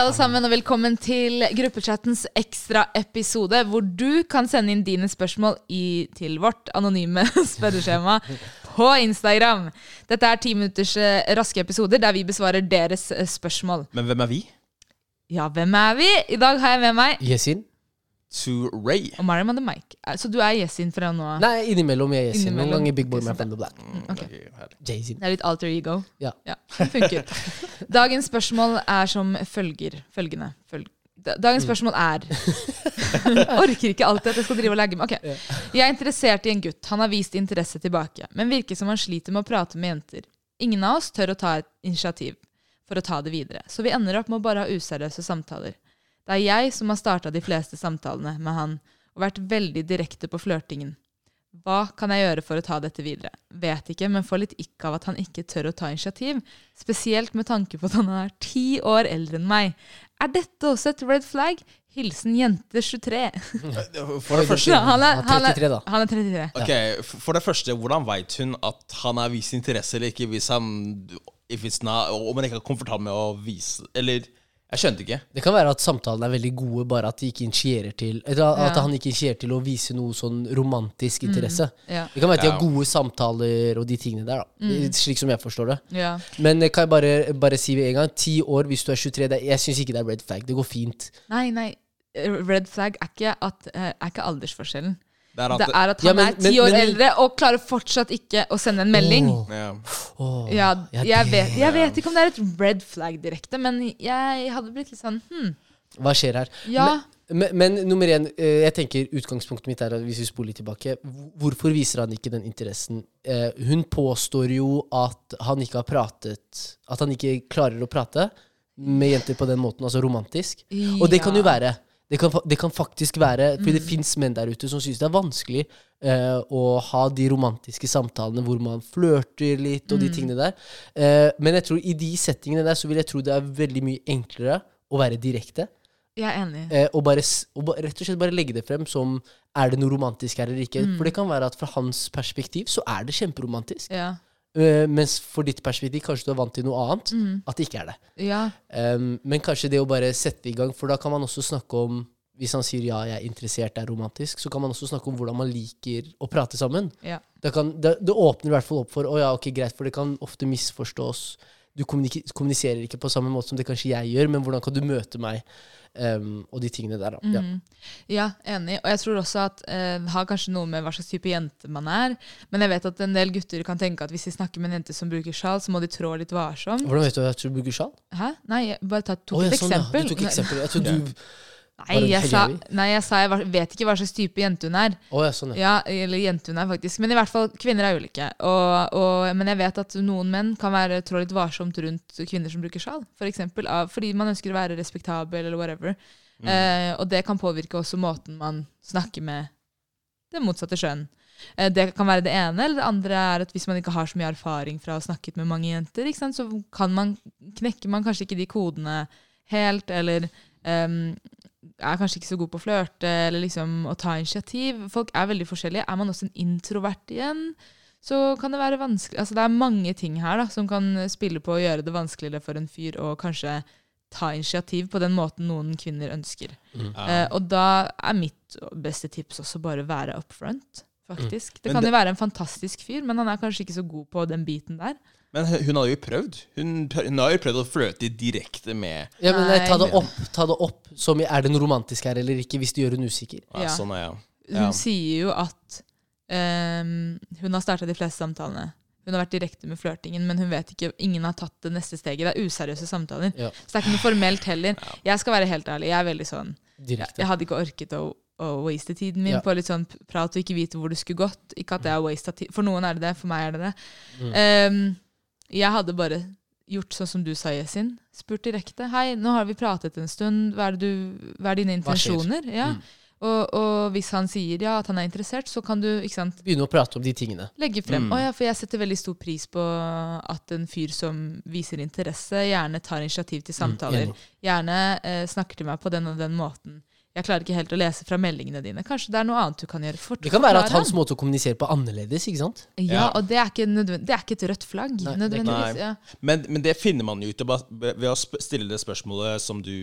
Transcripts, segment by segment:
Alle sammen, og velkommen til gruppechattens ekstraepisode, hvor du kan sende inn dine spørsmål i, til vårt anonyme spørreskjema på Instagram. Dette er ti minutters eh, raske episoder der vi besvarer deres eh, spørsmål. Men hvem er vi? Ja, hvem er vi? I dag har jeg med meg Yesin? To Ray. Og Mariam hadde Mike. Eh, Så du er Yesin fra nå av? Nei, innimellom jeg er Yesin. Noen ganger Big Boy Man from the Black. Ok. Ok. Jay-Zin. Det er litt alter ego. Ja. det funker. Dagens spørsmål er som følger. Følgende. Følg. Dagens spørsmål er Orker ikke alltid at jeg skal drive og legge meg. Ok. Jeg er interessert i en gutt. Han har vist interesse tilbake, men virker som han sliter med å prate med jenter. Ingen av oss tør å ta et initiativ for å ta det videre, så vi ender opp med å bare ha useriøse samtaler. Det er jeg som har starta de fleste samtalene med han, og vært veldig direkte på flørtingen. Hva kan jeg gjøre for å ta dette videre? Vet ikke, men får litt ikk av at han ikke tør å ta initiativ. Spesielt med tanke på at han er ti år eldre enn meg. Er dette også et red flag? Hilsen jente 23. For det første, han, er, Han er han, er, 33 da. han er 33. ok, for det første, hvordan veit hun at han har vist interesse eller ikke? Hvis han if it's not, Om han ikke er komfortabel med å vise Eller Jeg skjønte ikke. Det kan være at samtalene er veldig gode, bare at de ikke initierer til Eller at Ja. han ikke initierer til å vise noe sånn romantisk interesse. Ja. Det kan være at de har gode samtaler og de tingene der, da. Slik som jeg forstår det. Ja. Men kan jeg bare, bare si ved en gang, ti år hvis du er 23, det, jeg syns ikke det er red flag. Det går fint. Nei, nei. Red flag er ikke, at, eh, er ikke aldersforskjellen. Det er at Det er at Ja, han men- er ti men- år men- eldre og klarer fortsatt ikke å sende en melding. Oh, ja. Oh, Ja, Ja, jeg, vet, jeg vet ikke om det er et red flag direkte, men jeg hadde blitt litt sånn hmm. Hva skjer her? ja. Men, men nummer én, eh, jeg tenker utgangspunktet mitt er at hvis vi spoler litt tilbake Hvorfor viser han ikke den interessen? Eh, hun påstår jo at han ikke har pratet At han ikke klarer å prate med jenter på den måten, altså romantisk. Og det kan jo være. Det kan, det kan faktisk være, For det fins menn der ute som syns det er vanskelig eh, å ha de romantiske samtalene hvor man flørter litt og de tingene der. Eh, men jeg tror i de settingene der så vil jeg tro det er veldig mye enklere å være direkte. Jeg er enig. Eh, og, bare, og rett og slett bare legge det frem som er det noe romantisk her eller ikke. For det kan være at fra hans perspektiv så er det kjemperomantisk. Ja. Eh, mens for ditt perspektiv kanskje du er vant til noe annet. At det ikke er det. ja. Um, men kanskje det å bare sette i gang, for da kan man også snakke om Hvis han sier ja, jeg er interessert, det er romantisk, så kan man også snakke om hvordan man liker å prate sammen. ja. Det, kan, det, det åpner i hvert fall opp for Å ja, ok, greit, for det kan ofte misforstås. Du kommuniserer ikke på samme måte som det kanskje jeg gjør, men hvordan kan du møte meg? Um, og de tingene der, da. Ja. Mhm. Ja, enig. Og jeg tror også at det uh, har kanskje noe med hva slags type jente man er. Men jeg vet at en del gutter kan tenke at hvis de snakker med en jente som bruker sjal, så må de trå litt varsomt. Hvordan vet du at du bruker sjal? Hæ? Nei, jeg bare tok oh, ja, et sånn, ja. eksempel. Du tok eksempel. Jeg tror du Nei, jeg sa, nei, jeg sa jeg vet ikke hva slags type jente hun er. Oh, ja, sånn, ja. Ja, eller jente hun er, faktisk. Men i hvert fall, kvinner er ulike. Og, og, men jeg vet at noen menn kan være trå litt varsomt rundt kvinner som bruker sjal. For eksempel, av, fordi man ønsker å være respektabel, eller whatever. Eh, og det kan påvirke også måten man snakker med det motsatte kjønn. Eh, det kan være det ene, eller det andre er at hvis man ikke har så mye erfaring fra å ha snakket med mange jenter, sant, så kan man, knekker man kanskje ikke de kodene helt, eller ehm, er kanskje ikke så god på å flørte eller liksom å ta initiativ. Folk er veldig forskjellige. Er man også en introvert igjen, så kan det være vanskelig Altså Det er mange ting her da, som kan spille på å gjøre det vanskeligere for en fyr å kanskje ta initiativ på den måten noen kvinner ønsker. Eh, og da er mitt beste tips også bare være up front, faktisk. Det kan det- jo være en fantastisk fyr, men han er kanskje ikke så god på den biten der. Men hun hadde jo prøvd. Hun, hun har jo prøvd å fløte direkte med ja men nei, ta det opp, ta det opp som i er det noe romantisk her eller ikke, hvis det gjør hun usikker. ja, Ja. Sånn er jeg. Hun Ja. sier jo at ehm, hun har starta de fleste samtalene. Hun har vært direkte med flørtingen, men hun vet ikke, ingen har tatt det neste steget. Det er useriøse samtaler. Ja. Så det er ikke noe formelt heller. Jeg skal være helt ærlig, jeg er veldig sånn Direkte. Jeg hadde ikke orket å, å waste tiden min Ja. på litt sånn prat og ikke vite hvor det skulle gått. Ikke at det er waste av tid. For noen er det det, for meg er det det. Mm. Ehm, jeg hadde bare gjort sånn som du sa, Yesin. Spurt direkte. 'Hei, nå har vi pratet en stund. Hva er, du, hva er dine Hva skjer?» intensjoner?' Ja. Mm. Og, og hvis han sier ja, at han er interessert, så kan du ikke sant, Begynne å prate om de tingene. legge frem. Mm. Ja, for jeg setter veldig stor pris på at en fyr som viser interesse, gjerne tar initiativ til samtaler. Mm, gjerne eh, snakker til meg på den og den måten. Jeg klarer ikke helt å lese fra meldingene dine. Kanskje det er noe annet du kan gjøre. fort Det kan være at hans måte å kommunisere på er annerledes, ikke sant? Ja, Ja. og det er, ikke det er ikke et rødt flagg. Nei, nødvendigvis. Nei. Ja. Men, men det finner man jo ut ved å stille det spørsmålet som du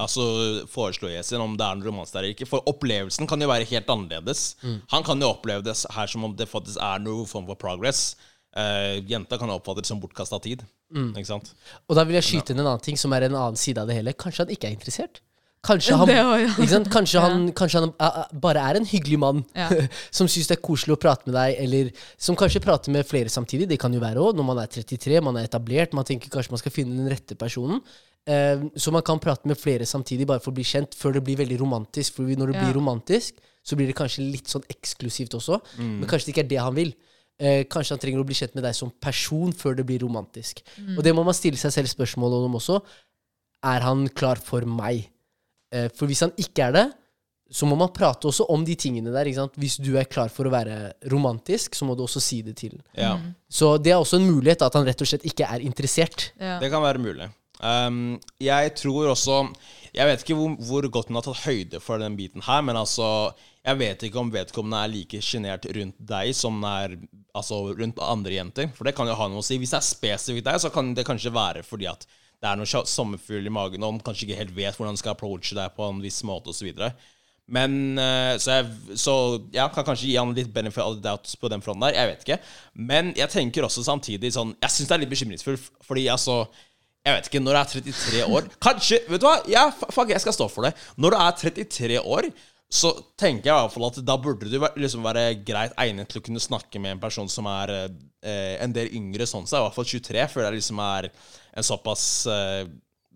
altså, foreslår, Yesin, om det er en romanse der eller ikke. For opplevelsen kan jo være helt annerledes. Han kan jo oppleve det her som om det faktisk er noe form for progress. Uh, jenta kan oppfatte det som bortkasta tid. Ikke sant? Og da vil jeg skyte inn en annen ting som er en annen side av det hele. Kanskje han ikke er interessert? Kanskje han, også, ja. ikke sant? Kanskje han, kanskje han er- bare er en hyggelig mann Ja. som syns det er koselig å prate med deg, eller som kanskje prater med flere samtidig. Det kan jo være òg, når man er 33, man er etablert, man tenker kanskje man skal finne den rette personen. Uh, så man kan prate med flere samtidig, bare for å bli kjent, før det blir veldig romantisk. For når det Ja. blir romantisk, så blir det kanskje litt sånn eksklusivt også. Mm. Men kanskje det ikke er det han vil. Eh, kanskje han trenger å bli kjent med deg som person før det blir romantisk. Mm. Og det må man stille seg selv spørsmål om også. Er han klar for meg? Eh, for hvis han ikke er det, så må man prate også om de tingene der. Ikke sant? Hvis du er klar for å være romantisk, så må du også si det til. Ja. Så det er også en mulighet at han rett og slett ikke er interessert. Ja. Det kan være mulig. Um, jeg tror også Jeg vet ikke hvor, hvor godt hun har tatt høyde for den biten her, men altså Jeg vet ikke om vedkommende er like sjenert rundt deg som den er altså, rundt andre jenter. For det kan jo ha noe å si. Hvis det er spesifikt deg, så kan det kanskje være fordi at det er noe sja- sommerfugl i magen, og han kanskje ikke helt vet hvordan han skal approache deg på en viss måte, osv. Men eh, så jeg, så jeg kan kanskje gi han litt benefit of doubt på den fronten der. Jeg vet ikke. Men jeg tenker også samtidig sånn Jeg syns det er litt bekymringsfullt, fordi altså Jeg vet ikke, når du er 33 år Kanskje Vet du hva? Ja, fuck, jeg skal stå for det. Når du er 33 år, så tenker jeg i hvert fall at da burde du liksom være greit egnet til å kunne snakke med en person som er eh, en del yngre sånn Så i hvert fall 23, før det liksom er en såpass eh,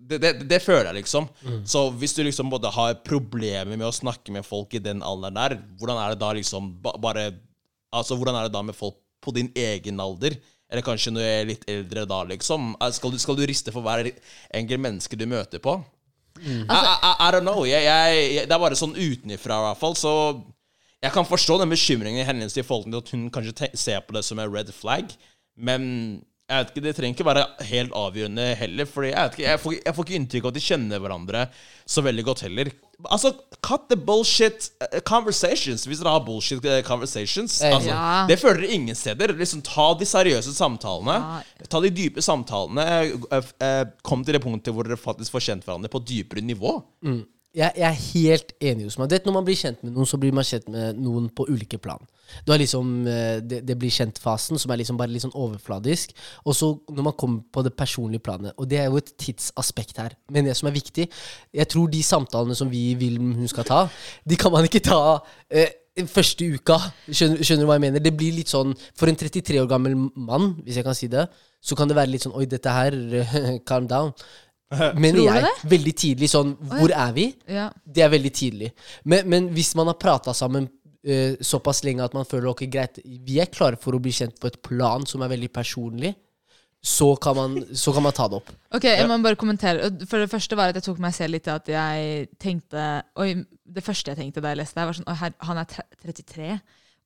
det, det, det føler jeg, liksom. Så hvis du liksom både har problemer med å snakke med folk i den alderen der, hvordan er det da liksom ba, bare Altså, hvordan er det da med folk på din egen alder? Eller kanskje når jeg er litt eldre da, liksom? Er- Skal du, skal du riste for hver enkelt menneske du møter på? I, I, I, I don't know. Jeg, jeg, jeg, det er bare sånn utenifra, i hvert fall. Så jeg kan forstå den bekymringen i hennes i forhold til at hun kanskje ser på det som en red flag, men jeg vet ikke, det trenger ikke være helt avgjørende heller. Fordi jeg, vet ikke, jeg, får, jeg får ikke inntrykk av at de kjenner hverandre så veldig godt heller. Altså, cut the bullshit eh, conversations, hvis dere har bullshit eh, conversations. Eh, Altså, Ja. Det føler dere ingen steder. Liksom, ta de seriøse samtalene. Ja. Ta de dype samtalene. Kom til det punktet hvor dere faktisk får kjent hverandre på dypere nivå. Jeg, jeg er helt enig hos meg. Det, når man blir kjent med noen, så blir man kjent med noen på ulike plan. Du har liksom eh, det, det blir kjent-fasen, som er liksom bare litt sånn overfladisk. Og så når man kommer på det personlige planet, og det er jo et tidsaspekt her, men det som er viktig Jeg tror de samtalene som vi vil hun skal ta, de kan man ikke ta eh, første uka. Skjønner, skjønner du hva jeg mener? Det blir litt sånn For en 33 år gammel mann, hvis jeg kan si det, så kan det være litt sånn Oi, dette her Calm down. Mener jeg. det? Veldig tidlig sånn Hvor er vi? Ja. Det er veldig tidlig. Men, men hvis man har prata sammen uh, såpass lenge at man føler ok, greit, vi er klare for å bli kjent på et plan som er veldig personlig, så kan man, så kan man ta det opp. Ok, jeg må bare kommentere. For det første var at jeg tok meg selv litt i at jeg tenkte Oi, det første jeg tenkte da jeg leste det, var sånn Oi, her, han er 33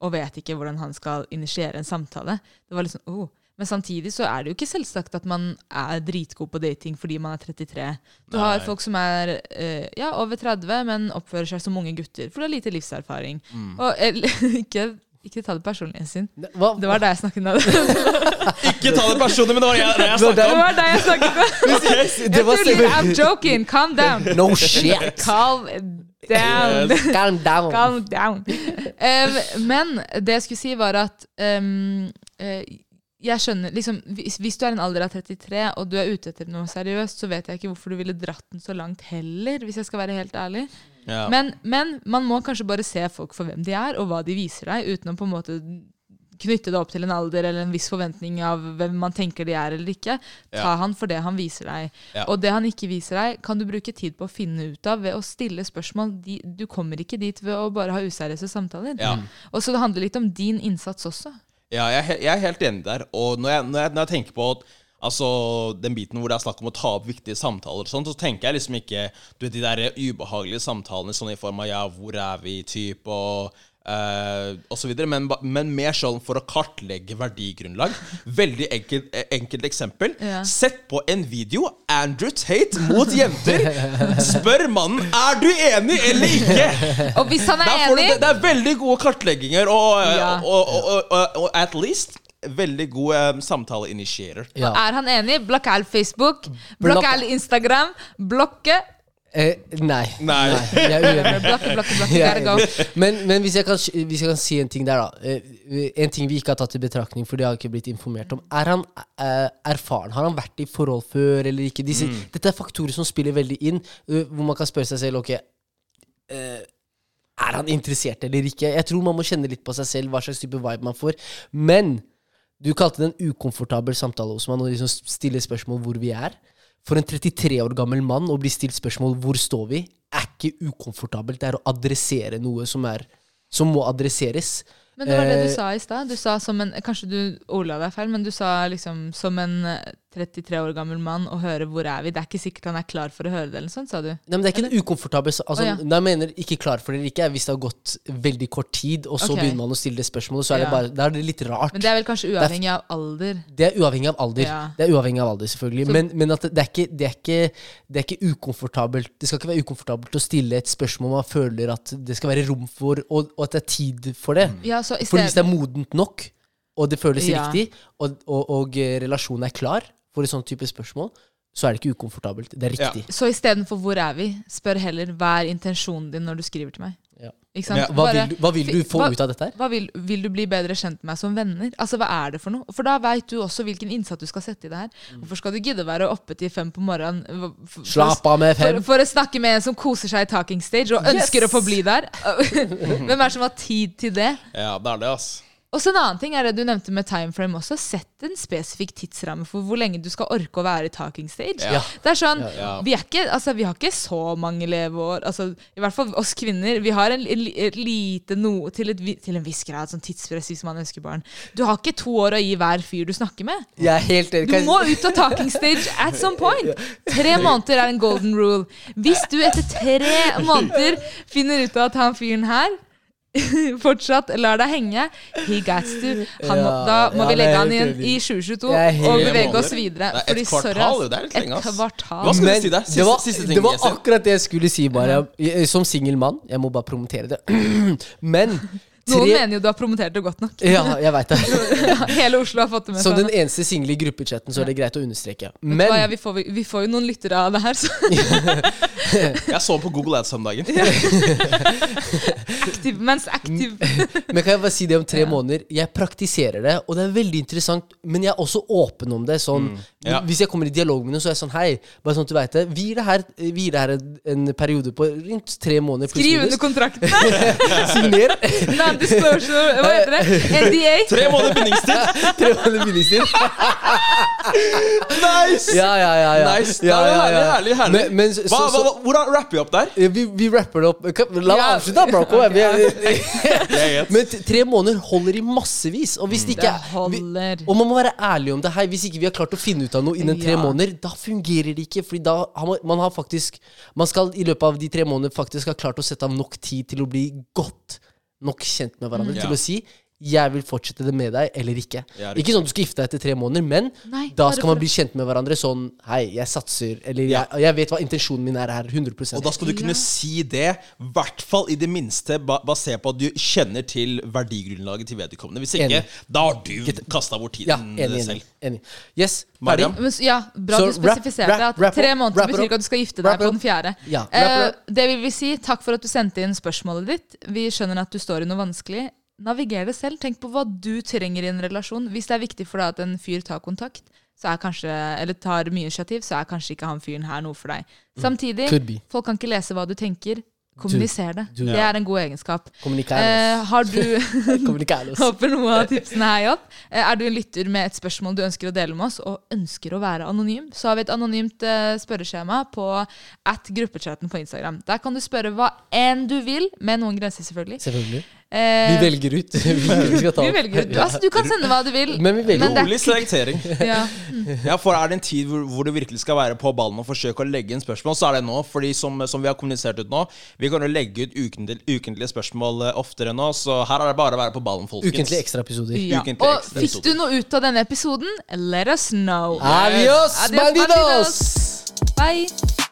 og vet ikke hvordan han skal initiere en samtale. Det var litt sånn, oh. Men samtidig så er det jo ikke selvsagt at man er dritgod på dating fordi man er 33. Du har Nei. folk som er eh, ja, over 30, men oppfører seg som unge gutter, for du har lite livserfaring. Og eller, ikke, ikke ta det personlig, sin. Det var deg jeg snakket med. Ikke ta det personlig, men det var jeg, det jeg snakket om! Det om. var deg jeg snakket med. det Jeg var tuller, I'm joking. Calm down. No shit! Calm down. Yes. Calm down. Calm down. Um, men det jeg skulle si, var at um, eh, jeg skjønner, liksom, hvis, hvis du er en alder av 33 og du er ute etter noe seriøst, så vet jeg ikke hvorfor du ville dratt den så langt heller, hvis jeg skal være helt ærlig. Ja. Men, men man må kanskje bare se folk for hvem de er, og hva de viser deg, uten å på en måte knytte det opp til en alder eller en viss forventning av hvem man tenker de er eller ikke. Ta Ja. han for det han viser deg. Ja. Og det han ikke viser deg, kan du bruke tid på å finne ut av ved å stille spørsmål. De, du kommer ikke dit ved å bare ha useriøse samtaler. Og så det handler litt om din innsats også. Ja, jeg, jeg er helt enig der. Og når jeg, når jeg, når jeg tenker på at, altså, den biten hvor det er snakk om å ta opp viktige samtaler, og sånt, så tenker jeg liksom ikke du vet, de der ubehagelige samtalene sånn i form av ja, hvor er vi, typ, og eh, og så videre, men, men mer sånn for å kartlegge verdigrunnlag. Veldig enkelt, eh, enkelt eksempel. Ja. Sett på en video Andrew Tate mot jenter. Spør mannen er du enig eller ikke. Og hvis han er enig det, det er veldig gode kartlegginger, og, eh, Ja. og, og, og, og, og at least veldig god um, samtaleinitierer. Ja. Er han enig? Blokk all Facebook. Blokk- all Instagram. Blokke. Eh, nei. Nei. Jeg er uenig. blakke, blakke, blakke, enig. Men, men hvis, jeg kan, hvis jeg kan si en ting der, da. Eh, En ting vi ikke har tatt i betraktning, for det har jeg ikke blitt informert om. Er han eh, erfaren? Har han vært i forhold før eller ikke? Disse, Dette er faktorer som spiller veldig inn, eh, hvor man kan spørre seg selv ok, eh, er han interessert eller ikke? Jeg tror man må kjenne litt på seg selv, hva slags type vibe man får. Men du kalte det en ukomfortabel samtale hos meg, og liksom stiller spørsmål hvor vi er. For en 33 år gammel mann å bli stilt spørsmål hvor står vi, er ikke ukomfortabelt. Det er å adressere noe som, er, som må adresseres. Men det var det Eh, du sa i stad. Du sa som en Kanskje du ordla deg feil, men du sa liksom som en eh, 33 år gammel mann og høre 'hvor er vi'. Det er ikke sikkert han er klar for å høre det, eller sånt, sa du. Nei, men Det er ikke noe ukomfortabel altså, oh, ja. Jeg mener ikke klar for det eller ikke, hvis det har gått veldig kort tid, og så okay. begynner man å stille det spørsmålet, så er det bare, da er det litt rart. Men det er vel kanskje uavhengig av alder. Det er uavhengig av alder. Ja. Det er uavhengig av alder, selvfølgelig. Så- Men, men at det, det, er ikke, det, er ikke, det er ikke ukomfortabelt Det skal ikke være ukomfortabelt å stille et spørsmål man føler at det skal være rom for, og, og at det er tid for det. Ja, For hvis det er modent nok, og det føles Ja. riktig, og, og, og eh, relasjonen er klar for et sånn type spørsmål, så er det ikke ukomfortabelt. Det er Ja. riktig. Så istedenfor 'hvor er vi', spør heller 'hva er intensjonen din når du skriver til meg'? Ja. Ikke sant? Ja. Hva, vil du, hva vil du få hva- ut av dette her? Hva vil, vil du bli bedre kjent med meg som venner? Altså, Hva er det for noe? For da veit du også hvilken innsats du skal sette i det her. Mm. Hvorfor skal du gidde å være oppe til fem på morgenen for, for, Slapp av med fem. for å snakke med en som koser seg i talking stage og ønsker Yes! å forbli der? Hvem er det som har tid til det? Ja, det er det, ass. Og så En annen ting er det du nevnte med timeframe også. Sett en spesifikk tidsramme for hvor lenge du skal orke å være i talking stage. Ja. Det er sånn, ja. Vi, er ikke, altså, vi har ikke så mange leveår. Altså, I hvert fall oss kvinner. Vi har en, et lite noe til, et, til en viss grad sånn tidspress hvis man ønsker barn. Du har ikke to år å gi hver fyr du snakker med. Du må ut av talking stage at some point. Tre måneder er en golden rule. Hvis du etter tre måneder finner ut av at han fyren her fortsatt lar deg henge, he gets to. Han Ja, da må ja, vi legge han inn i 2022 Jeg er helt og bevege oss videre. Er et Fordi, sorry, kvartal, ass. Det er litt lenge, Et ass. kvartal. Hva skal du Men si der? Siste, det var, siste ting. det var akkurat det jeg skulle si, bare. Jeg- Som singel mann. Jeg må bare promotere det. Men Noen tre mener jo du har promotert det godt nok. Ja, jeg vet det. Hele Oslo har fått det med Som den eneste single i gruppechatten, så er det greit å understreke. Men hva, ja, vi, får, vi får jo noen lyttere av det her, så Jeg så på Google Ads om dagen. aktiv, mens aktiv Men kan jeg bare si det om tre Ja. måneder? Jeg praktiserer det, og det er veldig interessant. Men jeg er også åpen om det. Sånn, ja. Hvis jeg kommer i dialog med noen, så er jeg sånn Hei, bare sånn at du vet det. Vi gir det her, vi gir det her en, en periode på rundt tre måneder. Skriv under kontrakten! Signer. Non-disclosure, hva heter det? NDA? Tre måneder bindingstid! tre måneder bindingstid. Nice! Ja, ja, ja. ja. Nice. Ja, ja, ja. herlig, herlig. herlig. Men, men, så, hva, hva, hva, hvordan rapper vi opp der? Vi, vi rapper det opp. La meg avslutte, da, bro. Kom igjen. Men tre måneder holder i massevis. Og hvis det ikke er vi. Og man må være ærlig om det her. Hvis ikke vi har klart å finne ut av noe innen tre Ja. måneder, da fungerer det ikke. Fordi da har man, man har faktisk Man skal i løpet av de tre månedene faktisk ha klart å sette av nok tid til å bli godt nok kjent med hverandre. Mm. Til å si 'jeg vil fortsette det med deg', eller ikke. Ja, ikke sånn at du skal gifte deg etter tre måneder, men Nei, da skal man bli kjent med hverandre sånn 'hei, jeg satser', eller Ja. jeg, 'jeg vet hva intensjonen min er her'. 100% Og da skal du kunne Ja. si det, i hvert fall i det minste, basert på at du kjenner til verdigrunnlaget til vedkommende. Hvis ikke, Enig. da har du kasta bort Ja, tiden enig, enig, selv. enig. Yes, ferdig. Men, ja, bra Så du spesifiserte at tre måneder betyr ikke at du skal gifte deg på den fjerde. Eh, it det vil vi si, takk for at du sendte inn spørsmålet ditt. Vi skjønner at du står i noe vanskelig. Naviger det selv. Tenk på hva du trenger i en relasjon. Hvis det er viktig for deg at en fyr tar kontakt, så er kanskje, eller tar mye initiativ, så er kanskje ikke han fyren her noe for deg. Samtidig, Mm. Be. folk kan ikke lese hva du tenker. Kommuniser det. Det er en god egenskap. Eh, har du. Håper noe av tipsene her hjalp. Eh, Er du en lytter med et spørsmål du ønsker å dele med oss, og ønsker å være anonym, så har vi et anonymt eh, spørreskjema på at gruppechatten på Instagram. Der kan du spørre hva enn du vil, med noen grenser selvfølgelig. Selvfølgelig. Eh, Vi velger ut vi skal ta vi velger ut. Altså, du kan sende hva du vil. Men vi velger er Rolig selektering. Ja. Ja, for Er det en tid hvor, hvor du virkelig skal være på ballen og forsøke å legge inn spørsmål, så er det nå. Fordi som, som vi har kommunisert ut nå, vi kan jo legge ut ukentlig, ukentlige spørsmål eh, oftere nå, så her er det bare å være på ballen, folkens. Ukentlige ekstraepisoder. Ja. Ukentlig Og ekstra fikk du noe ut av denne episoden, Let us know. Adios, Adios, bandidos! Bye.